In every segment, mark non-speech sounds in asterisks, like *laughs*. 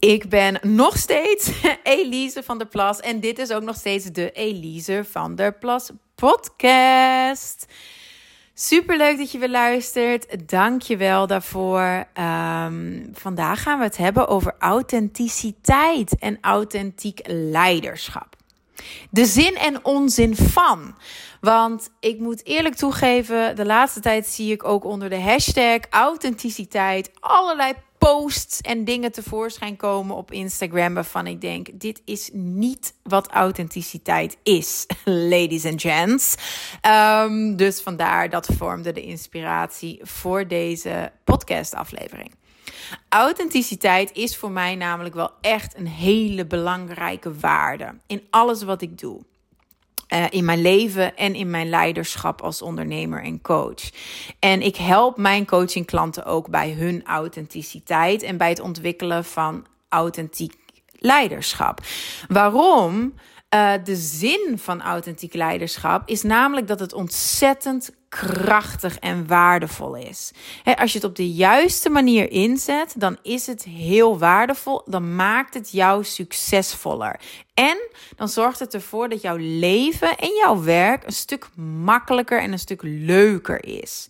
Ik ben nog steeds *laughs* Elise van der Plas en dit is ook nog steeds de Elise van der Plas podcast. Super leuk dat je weer luistert. Dank je wel daarvoor. Um, vandaag gaan we het hebben over authenticiteit en authentiek leiderschap. De zin en onzin van. Want ik moet eerlijk toegeven, de laatste tijd zie ik ook onder de hashtag authenticiteit allerlei posts en dingen tevoorschijn komen op Instagram waarvan ik denk: dit is niet wat authenticiteit is, *laughs* ladies and gents. Um, dus vandaar dat vormde de inspiratie voor deze podcastaflevering. Authenticiteit is voor mij namelijk wel echt een hele belangrijke waarde in alles wat ik doe. Uh, in mijn leven en in mijn leiderschap als ondernemer en coach. En ik help mijn coachingklanten ook bij hun authenticiteit en bij het ontwikkelen van authentiek leiderschap. Waarom? Uh, de zin van authentiek leiderschap is namelijk dat het ontzettend krachtig en waardevol is. als je het op de juiste manier inzet, dan is het heel waardevol. Dan maakt het jou succesvoller. En dan zorgt het ervoor dat jouw leven en jouw werk een stuk makkelijker en een stuk leuker is.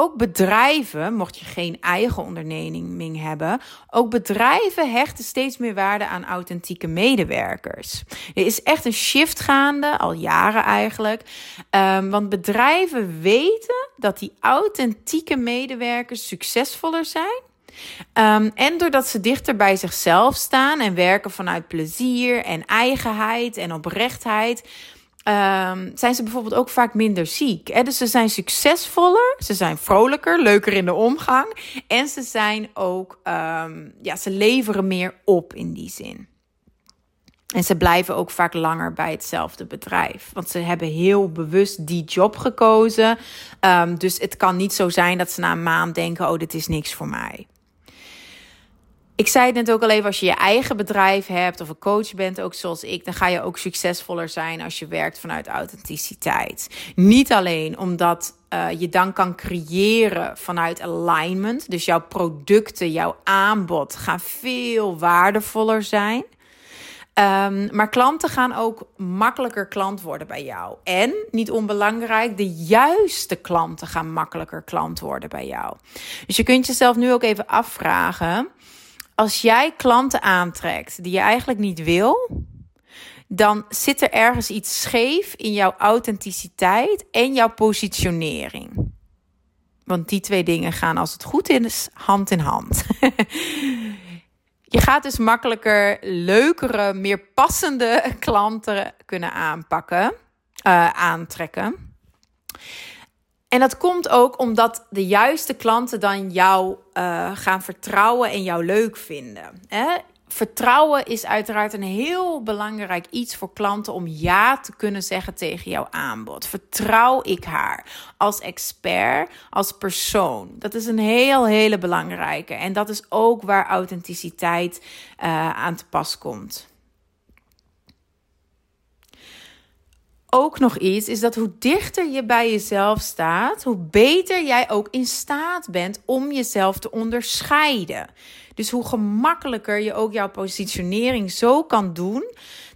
Ook bedrijven, mocht je geen eigen onderneming hebben, ook bedrijven hechten steeds meer waarde aan authentieke medewerkers. Er is echt een shift gaande, al jaren eigenlijk. Um, want bedrijven weten dat die authentieke medewerkers succesvoller zijn. Um, en doordat ze dichter bij zichzelf staan en werken vanuit plezier en eigenheid en oprechtheid um, zijn ze bijvoorbeeld ook vaak minder ziek. Hè? Dus ze zijn succesvoller, ze zijn vrolijker, leuker in de omgang. En ze zijn ook, um, ja, ze leveren meer op in die zin. En ze blijven ook vaak langer bij hetzelfde bedrijf. Want ze hebben heel bewust die job gekozen. Um, dus het kan niet zo zijn dat ze na een maand denken: oh, dit is niks voor mij. Ik zei het net ook al even, als je je eigen bedrijf hebt of een coach bent, ook zoals ik, dan ga je ook succesvoller zijn als je werkt vanuit authenticiteit. Niet alleen omdat uh, je dan kan creëren vanuit alignment, dus jouw producten, jouw aanbod gaan veel waardevoller zijn. Um, maar klanten gaan ook makkelijker klant worden bij jou. En niet onbelangrijk, de juiste klanten gaan makkelijker klant worden bij jou. Dus je kunt jezelf nu ook even afvragen als jij klanten aantrekt die je eigenlijk niet wil, dan zit er ergens iets scheef in jouw authenticiteit en jouw positionering. Want die twee dingen gaan, als het goed is, hand in hand. *laughs* je gaat dus makkelijker leukere, meer passende klanten kunnen aanpakken, uh, aantrekken. En dat komt ook omdat de juiste klanten dan jou uh, gaan vertrouwen en jou leuk vinden. Hè? Vertrouwen is uiteraard een heel belangrijk iets voor klanten om ja te kunnen zeggen tegen jouw aanbod. Vertrouw ik haar als expert, als persoon? Dat is een heel, hele belangrijke. En dat is ook waar authenticiteit uh, aan te pas komt. Ook nog iets is dat hoe dichter je bij jezelf staat, hoe beter jij ook in staat bent om jezelf te onderscheiden. Dus hoe gemakkelijker je ook jouw positionering zo kan doen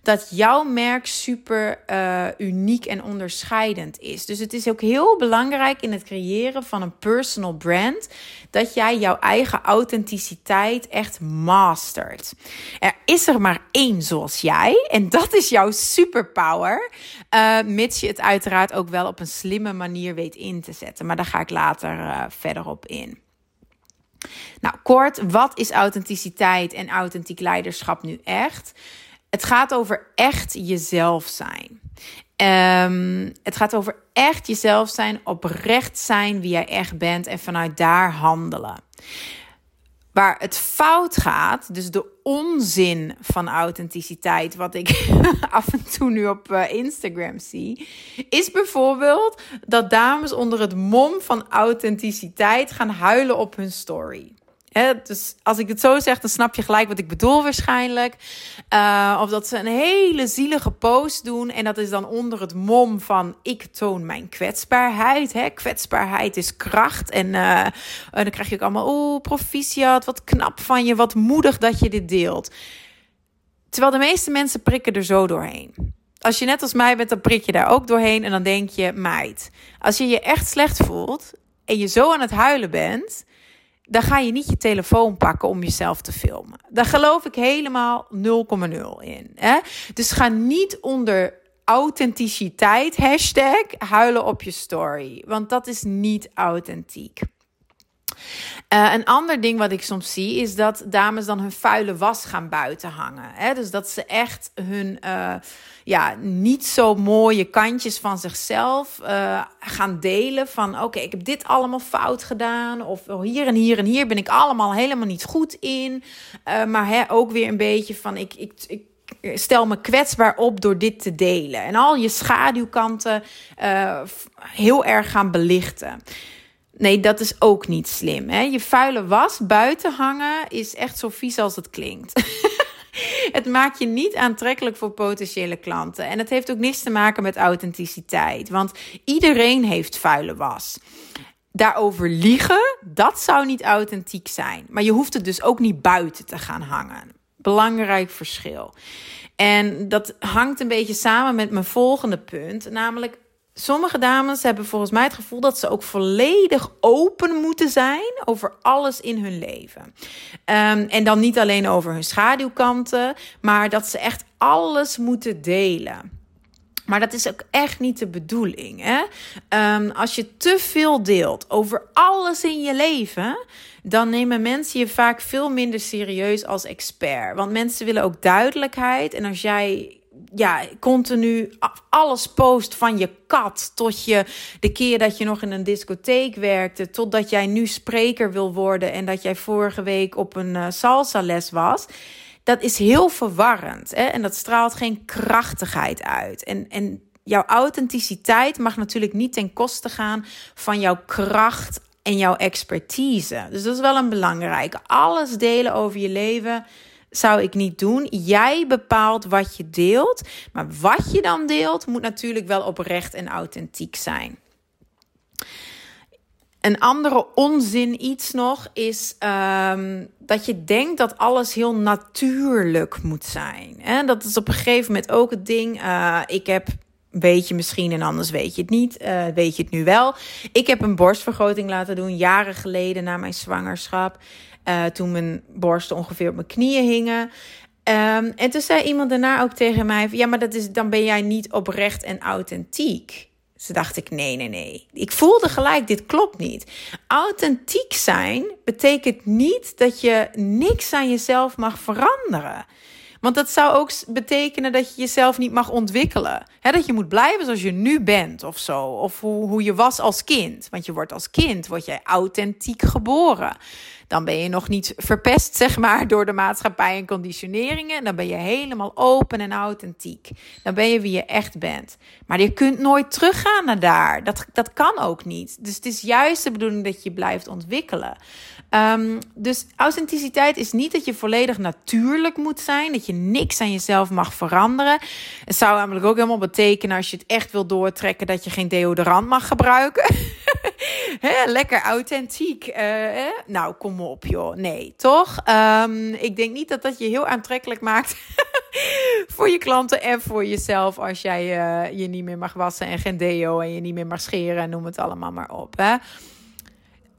dat jouw merk super uh, uniek en onderscheidend is. Dus het is ook heel belangrijk in het creëren van een personal brand dat jij jouw eigen authenticiteit echt mastert. Er is er maar één zoals jij en dat is jouw superpower, uh, mits je het uiteraard ook wel op een slimme manier weet in te zetten. Maar daar ga ik later uh, verder op in. Nou, kort, wat is authenticiteit en authentiek leiderschap nu echt? Het gaat over echt jezelf zijn. Um, het gaat over echt jezelf zijn, oprecht zijn wie jij echt bent en vanuit daar handelen. Waar het fout gaat, dus de onzin van authenticiteit, wat ik *laughs* af en toe nu op eh, Instagram zie, is bijvoorbeeld dat dames onder het mom van authenticiteit gaan huilen op hun story dus als ik het zo zeg, dan snap je gelijk wat ik bedoel waarschijnlijk. Uh, of dat ze een hele zielige post doen. En dat is dan onder het mom van ik toon mijn kwetsbaarheid. Hè? Kwetsbaarheid is kracht. En uh, dan krijg je ook allemaal, oh proficiat, wat knap van je, wat moedig dat je dit deelt. Terwijl de meeste mensen prikken er zo doorheen. Als je net als mij bent, dan prik je daar ook doorheen. En dan denk je, meid, als je je echt slecht voelt en je zo aan het huilen bent dan ga je niet je telefoon pakken om jezelf te filmen. Daar geloof ik helemaal 0,0 in. Hè? Dus ga niet onder authenticiteit hashtag huilen op je story. Want dat is niet authentiek. Uh, een ander ding wat ik soms zie is dat dames dan hun vuile was gaan buiten hangen. Hè? Dus dat ze echt hun uh, ja, niet zo mooie kantjes van zichzelf uh, gaan delen. Van oké, ik heb dit allemaal fout gedaan. Of hier en hier en hier ben ik allemaal helemaal niet goed in. maar hè, ook weer een beetje van ik, ik, ik stel me kwetsbaar op door dit te delen. En al je schaduwkanten heel erg gaan belichten. Nee, dat is ook niet slim. Hè? Je vuile was buiten hangen is echt zo vies als het klinkt. *laughs* het maakt je niet aantrekkelijk voor potentiële klanten. En het heeft ook niks te maken met authenticiteit. Want iedereen heeft vuile was. Daarover liegen, dat zou niet authentiek zijn. Maar je hoeft het dus ook niet buiten te gaan hangen. Belangrijk verschil. En dat hangt een beetje samen met mijn volgende punt. Namelijk, sommige dames hebben volgens mij het gevoel dat ze ook volledig open moeten zijn over alles in hun leven. Um, en dan niet alleen over hun schaduwkanten, maar dat ze echt alles moeten delen. Maar dat is ook echt niet de bedoeling. Hè? Um, als je te veel deelt over alles in je leven, dan nemen mensen je vaak veel minder serieus als expert. Want mensen willen ook duidelijkheid. En als jij ja, continu alles post van je kat tot je de keer dat je nog in een discotheek werkte, totdat jij nu spreker wil worden en dat jij vorige week op een uh, salsa les was. Dat is heel verwarrend hè? en dat straalt geen krachtigheid uit. En, en jouw authenticiteit mag natuurlijk niet ten koste gaan van jouw kracht en jouw expertise. Dus dat is wel een belangrijke. Alles delen over je leven zou ik niet doen. Jij bepaalt wat je deelt. Maar wat je dan deelt, moet natuurlijk wel oprecht en authentiek zijn. Een andere onzin iets nog is um, dat je denkt dat alles heel natuurlijk moet zijn. En dat is op een gegeven moment ook het ding. Uh, ik heb weet je misschien en anders weet je het niet. Uh, weet je het nu wel. Ik heb een borstvergroting laten doen jaren geleden na mijn zwangerschap. Uh, toen mijn borsten ongeveer op mijn knieën hingen. Um, en toen zei iemand daarna ook tegen mij: Ja, maar dat is, dan ben jij niet oprecht en authentiek. Ze dacht ik: Nee, nee, nee. Ik voelde gelijk: dit klopt niet. Authentiek zijn betekent niet dat je niks aan jezelf mag veranderen. Want dat zou ook betekenen dat je jezelf niet mag ontwikkelen. dat je moet blijven zoals je nu bent of zo. Of hoe, hoe je was als kind. Want je wordt als kind, word jij authentiek geboren. Dan ben je nog niet verpest, zeg maar, door de maatschappij en conditioneringen. Dan ben je helemaal open en authentiek. Dan ben je wie je echt bent. Maar je kunt nooit teruggaan naar daar. Dat, dat kan ook niet. Dus het is juist de bedoeling dat je blijft ontwikkelen. Um, dus authenticiteit is niet dat je volledig natuurlijk moet zijn, dat je niks aan jezelf mag veranderen. Het zou namelijk ook helemaal betekenen als je het echt wil doortrekken dat je geen deodorant mag gebruiken. *laughs* *laughs* lekker authentiek. Uh, nou, kom op joh. Nee, toch? Um, ik denk niet dat dat je heel aantrekkelijk maakt *laughs* voor je klanten en voor jezelf als jij uh, je niet meer mag wassen en geen deo en je niet meer mag scheren en noem het allemaal maar op. Hè?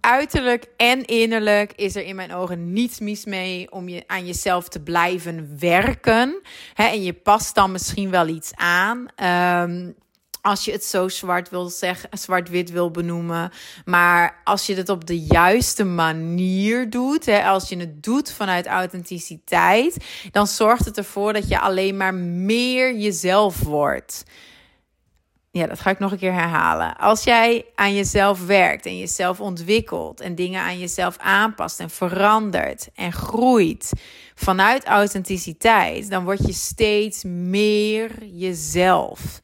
uiterlijk en innerlijk is er in mijn ogen niets mis mee om je aan jezelf te blijven werken. en je past dan misschien wel iets aan. Ehm, als je het zo zwart wil zeggen, zwart-wit wil benoemen. Maar als je het op de juiste manier doet, hè, als je het doet vanuit authenticiteit, dan zorgt het ervoor dat je alleen maar meer jezelf wordt. ja, dat ga ik nog een keer herhalen. Als jij aan jezelf werkt en jezelf ontwikkelt en dingen aan jezelf aanpast en verandert en groeit vanuit authenticiteit, dan word je steeds meer jezelf.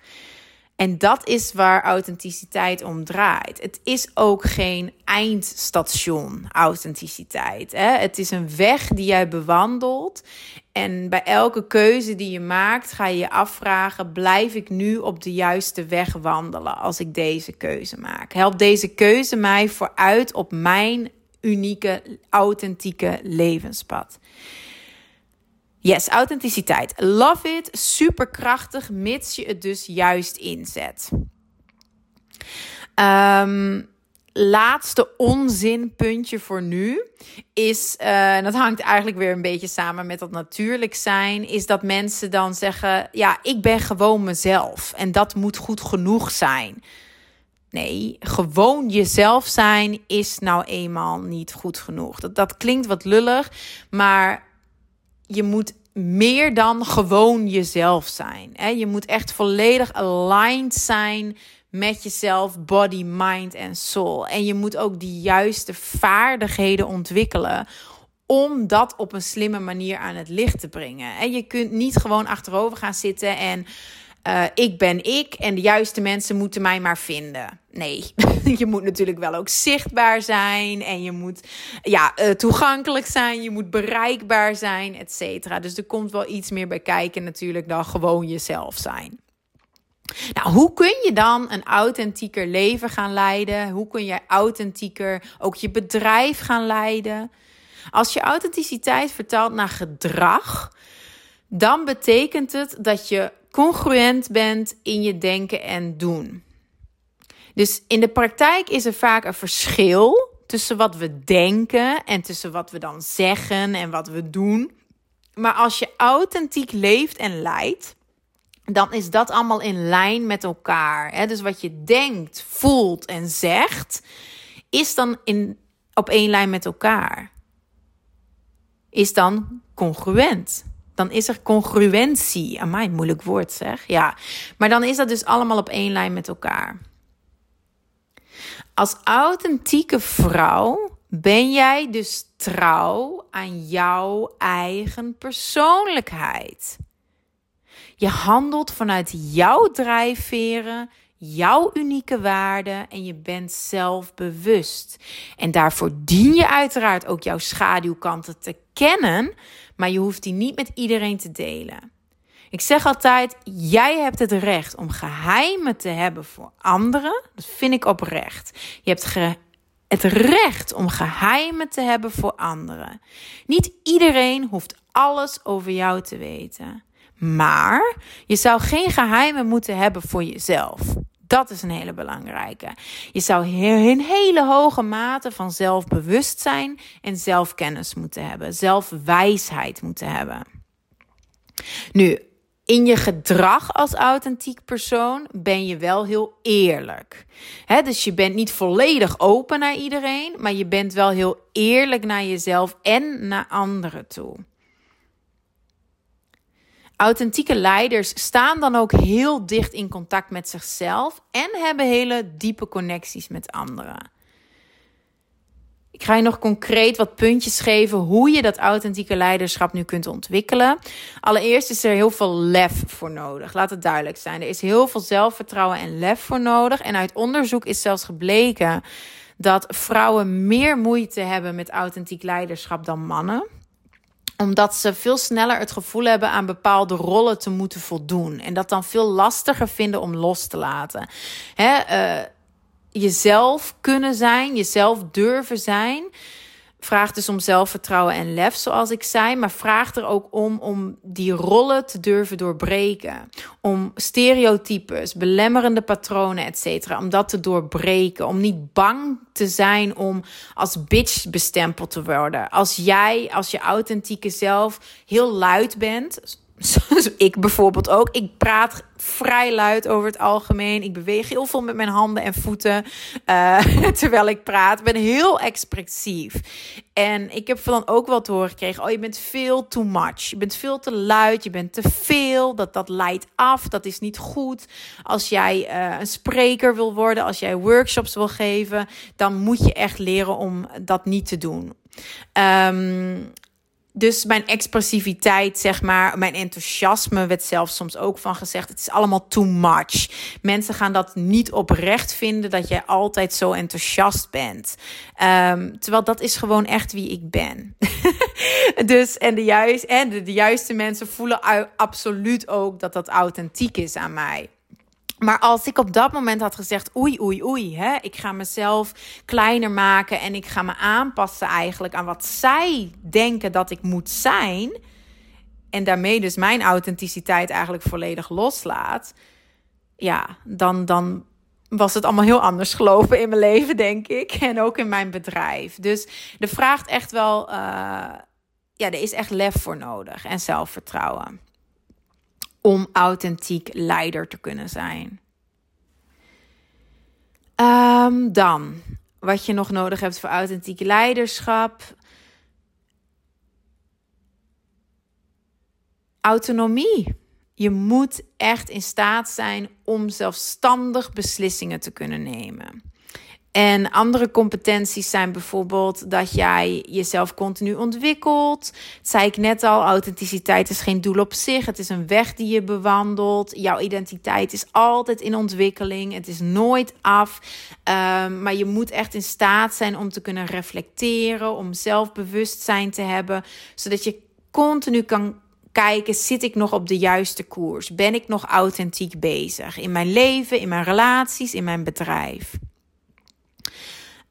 En dat is waar authenticiteit om draait. Het is ook geen eindstation, authenticiteit. Hè? Het is een weg die jij bewandelt. En bij elke keuze die je maakt, ga je je afvragen: blijf ik nu op de juiste weg wandelen als ik deze keuze maak? Helpt deze keuze mij vooruit op mijn unieke, authentieke levenspad? Yes, authenticiteit. Love it. Superkrachtig, mits je het dus juist inzet. Um, laatste onzinpuntje voor nu is, uh, en dat hangt eigenlijk weer een beetje samen met dat natuurlijk zijn, is dat mensen dan zeggen: Ja, ik ben gewoon mezelf en dat moet goed genoeg zijn. Nee, gewoon jezelf zijn is nou eenmaal niet goed genoeg. Dat, dat klinkt wat lullig, maar je moet meer dan gewoon jezelf zijn. Hè? Je moet echt volledig aligned zijn met jezelf, body, mind en soul. En je moet ook die juiste vaardigheden ontwikkelen om dat op een slimme manier aan het licht te brengen. En je kunt niet gewoon achterover gaan zitten en uh, ik ben ik en de juiste mensen moeten mij maar vinden. Nee, *laughs* je moet natuurlijk wel ook zichtbaar zijn en je moet ja, uh, toegankelijk zijn, je moet bereikbaar zijn, et cetera. Dus er komt wel iets meer bij kijken natuurlijk dan gewoon jezelf zijn. Nou, hoe kun je dan een authentieker leven gaan leiden? Hoe kun je authentieker ook je bedrijf gaan leiden? Als je authenticiteit vertaalt naar gedrag, dan betekent het dat je congruent bent in je denken en doen. Dus in de praktijk is er vaak een verschil tussen wat we denken en tussen wat we dan zeggen en wat we doen. Maar als je authentiek leeft en leidt, dan is dat allemaal in lijn met elkaar. Dus wat je denkt, voelt en zegt, is dan in, op één lijn met elkaar. Is dan congruent dan is er congruentie. Mij moeilijk woord zeg. Ja, maar dan is dat dus allemaal op één lijn met elkaar. Als authentieke vrouw ben jij dus trouw aan jouw eigen persoonlijkheid. Je handelt vanuit jouw drijfveren, jouw unieke waarden en je bent zelfbewust. En daarvoor dien je uiteraard ook jouw schaduwkanten te kennen, maar je hoeft die niet met iedereen te delen. Ik zeg altijd: jij hebt het recht om geheimen te hebben voor anderen. Dat vind ik oprecht. Je hebt het recht om geheimen te hebben voor anderen. Niet iedereen hoeft alles over jou te weten. Maar je zou geen geheimen moeten hebben voor jezelf. Dat is een hele belangrijke. Je zou een hele hoge mate van zelfbewustzijn en zelfkennis moeten hebben, zelfwijsheid moeten hebben. Nu, in je gedrag als authentiek persoon ben je wel heel eerlijk. dus je bent niet volledig open naar iedereen, maar je bent wel heel eerlijk naar jezelf en naar anderen toe. Authentieke leiders staan dan ook heel dicht in contact met zichzelf en hebben hele diepe connecties met anderen. Ik ga je nog concreet wat puntjes geven hoe je dat authentieke leiderschap nu kunt ontwikkelen. Allereerst is er heel veel lef voor nodig. Laat het duidelijk zijn. Er is heel veel zelfvertrouwen en lef voor nodig. En uit onderzoek is zelfs gebleken dat vrouwen meer moeite hebben met authentiek leiderschap dan mannen omdat ze veel sneller het gevoel hebben aan bepaalde rollen te moeten voldoen. En dat dan veel lastiger vinden om los te laten. Uh, jezelf kunnen zijn, jezelf durven zijn. Vraagt dus om zelfvertrouwen en lef, zoals ik zei. Maar vraagt er ook om om die rollen te durven doorbreken. Om stereotypes, belemmerende patronen, et cetera. Om dat te doorbreken. Om niet bang te zijn om als bitch bestempeld te worden. Als jij, als je authentieke zelf heel luid bent ik bijvoorbeeld ook. Ik praat vrij luid over het algemeen. Ik beweeg heel veel met mijn handen en voeten uh, *laughs* terwijl ik praat. Ik ben heel expressief. En ik heb dan ook wel te horen gekregen: oh, je bent veel too much. Je bent veel te luid. Je bent te veel. Dat, dat leidt af. Dat is niet goed. Als jij uh, een spreker wil worden, als jij workshops wil geven, dan moet je echt leren om dat niet te doen. Um, dus mijn expressiviteit, zeg maar, mijn enthousiasme werd zelfs soms ook van gezegd. Het is allemaal too much. Mensen gaan dat niet oprecht vinden dat jij altijd zo enthousiast bent. Um, terwijl dat is gewoon echt wie ik ben. *laughs* dus en, de, juist, en de juiste mensen voelen absoluut ook dat dat authentiek is aan mij. Maar als ik op dat moment had gezegd: oei, oei, oei, hè, ik ga mezelf kleiner maken en ik ga me aanpassen eigenlijk aan wat zij denken dat ik moet zijn. En daarmee dus mijn authenticiteit eigenlijk volledig loslaat. Ja, dan, dan was het allemaal heel anders gelopen in mijn leven, denk ik. En ook in mijn bedrijf. Dus er vraagt echt wel. Uh, ja, er is echt lef voor nodig en zelfvertrouwen om authentiek leider te kunnen zijn. Um, dan, wat je nog nodig hebt voor authentiek leiderschap. Autonomie. Je moet echt in staat zijn om zelfstandig beslissingen te kunnen nemen. En andere competenties zijn bijvoorbeeld dat jij jezelf continu ontwikkelt. Dat zei ik net al, authenticiteit is geen doel op zich. Het is een weg die je bewandelt. Jouw identiteit is altijd in ontwikkeling. Het is nooit af. Um, maar je moet echt in staat zijn om te kunnen reflecteren, om zelfbewustzijn te hebben, zodat je continu kan kijken, zit ik nog op de juiste koers? Ben ik nog authentiek bezig in mijn leven, in mijn relaties, in mijn bedrijf?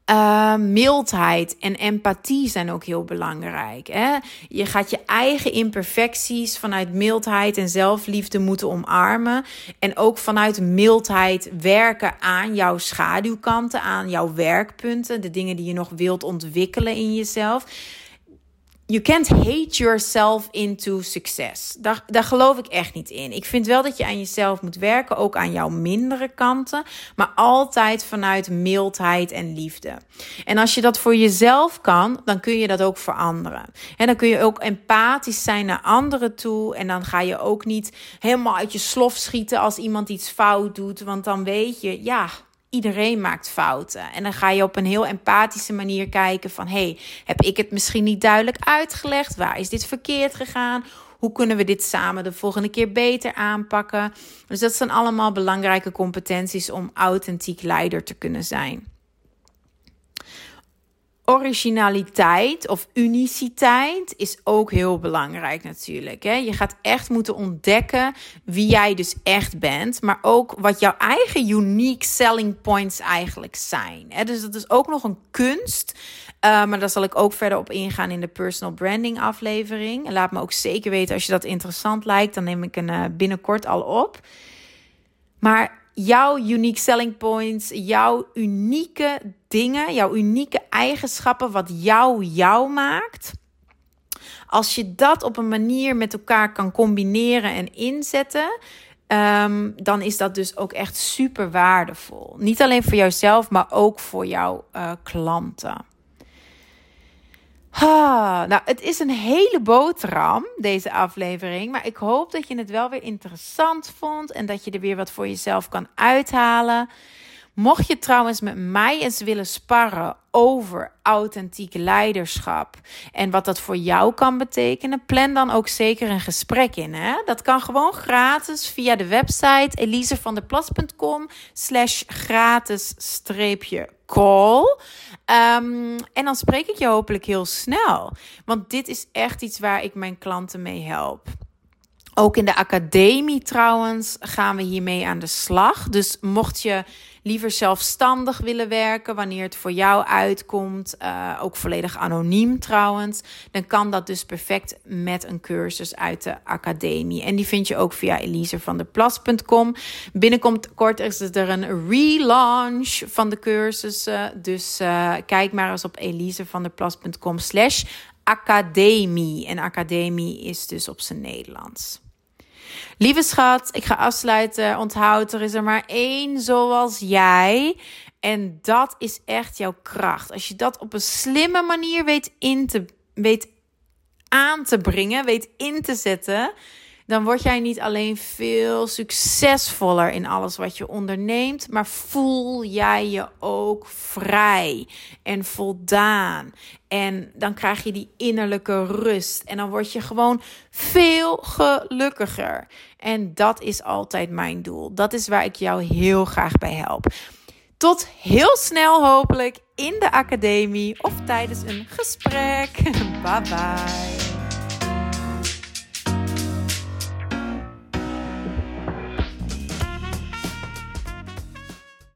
Uh, mildheid en empathie zijn ook heel belangrijk. Hè? Je gaat je eigen imperfecties vanuit mildheid en zelfliefde moeten omarmen. En ook vanuit mildheid werken aan jouw schaduwkanten, aan jouw werkpunten, de dingen die je nog wilt ontwikkelen in jezelf you can't hate yourself into succes. Daar, daar geloof ik echt niet in. Ik vind wel dat je aan jezelf moet werken, ook aan jouw mindere kanten, maar altijd vanuit mildheid en liefde. En als je dat voor jezelf kan, dan kun je dat ook voor anderen. En dan kun je ook empathisch zijn naar anderen toe en dan ga je ook niet helemaal uit je slof schieten als iemand iets fout doet, want dan weet je, ja, Iedereen maakt fouten. En dan ga je op een heel empathische manier kijken van... hey, heb ik het misschien niet duidelijk uitgelegd? Waar is dit verkeerd gegaan? Hoe kunnen we dit samen de volgende keer beter aanpakken? Dus dat zijn allemaal belangrijke competenties om authentiek leider te kunnen zijn originaliteit of uniciteit is ook heel belangrijk natuurlijk. Hè? Je gaat echt moeten ontdekken wie jij dus echt bent, maar ook wat jouw eigen unique selling points eigenlijk zijn. Hè? Dus dat is ook nog een kunst. Uh, maar daar zal ik ook verder op ingaan in de personal branding aflevering. laat me ook zeker weten als je dat interessant lijkt. Dan neem ik een uh, binnenkort al op. Maar jouw unique selling points, jouw unieke dingen, jouw unieke eigenschappen, wat jou jou maakt. Als je dat op een manier met elkaar kan combineren en inzetten, um, dan is dat dus ook echt super waardevol. Niet alleen voor jouzelf, maar ook voor jouw uh, klanten. Ah, nou, het is een hele boterham, deze aflevering. Maar ik hoop dat je het wel weer interessant vond en dat je er weer wat voor jezelf kan uithalen. Mocht je trouwens met mij eens willen sparren over authentiek leiderschap en wat dat voor jou kan betekenen, plan dan ook zeker een gesprek in. Hè? Dat kan gewoon gratis via de website elisevanderplas.com slash gratis streepje call. Um, en dan spreek ik je hopelijk heel snel. Want dit is echt iets waar ik mijn klanten mee help. Ook in de academie trouwens gaan we hiermee aan de slag. Dus mocht je liever zelfstandig willen werken, wanneer het voor jou uitkomt, uh, ook volledig anoniem trouwens, dan kan dat dus perfect met een cursus uit de academie. En die vind je ook via elisevanderplas.com. Binnenkort kort is er een relaunch van de cursussen, dus uh, kijk maar eens op elisevanderplas.com slash academie. En academie is dus op zijn Nederlands. Lieve schat, ik ga afsluiten. Onthoud, er is er maar één zoals jij. En dat is echt jouw kracht. Als je dat op een slimme manier weet, in te, weet aan te brengen, weet in te zetten, dan word jij niet alleen veel succesvoller in alles wat je onderneemt, maar voel jij je ook vrij en voldaan. En dan krijg je die innerlijke rust en dan word je gewoon veel gelukkiger. En dat is altijd mijn doel. Dat is waar ik jou heel graag bij help. Tot heel snel hopelijk in de academie of tijdens een gesprek. *laughs* Bye bye.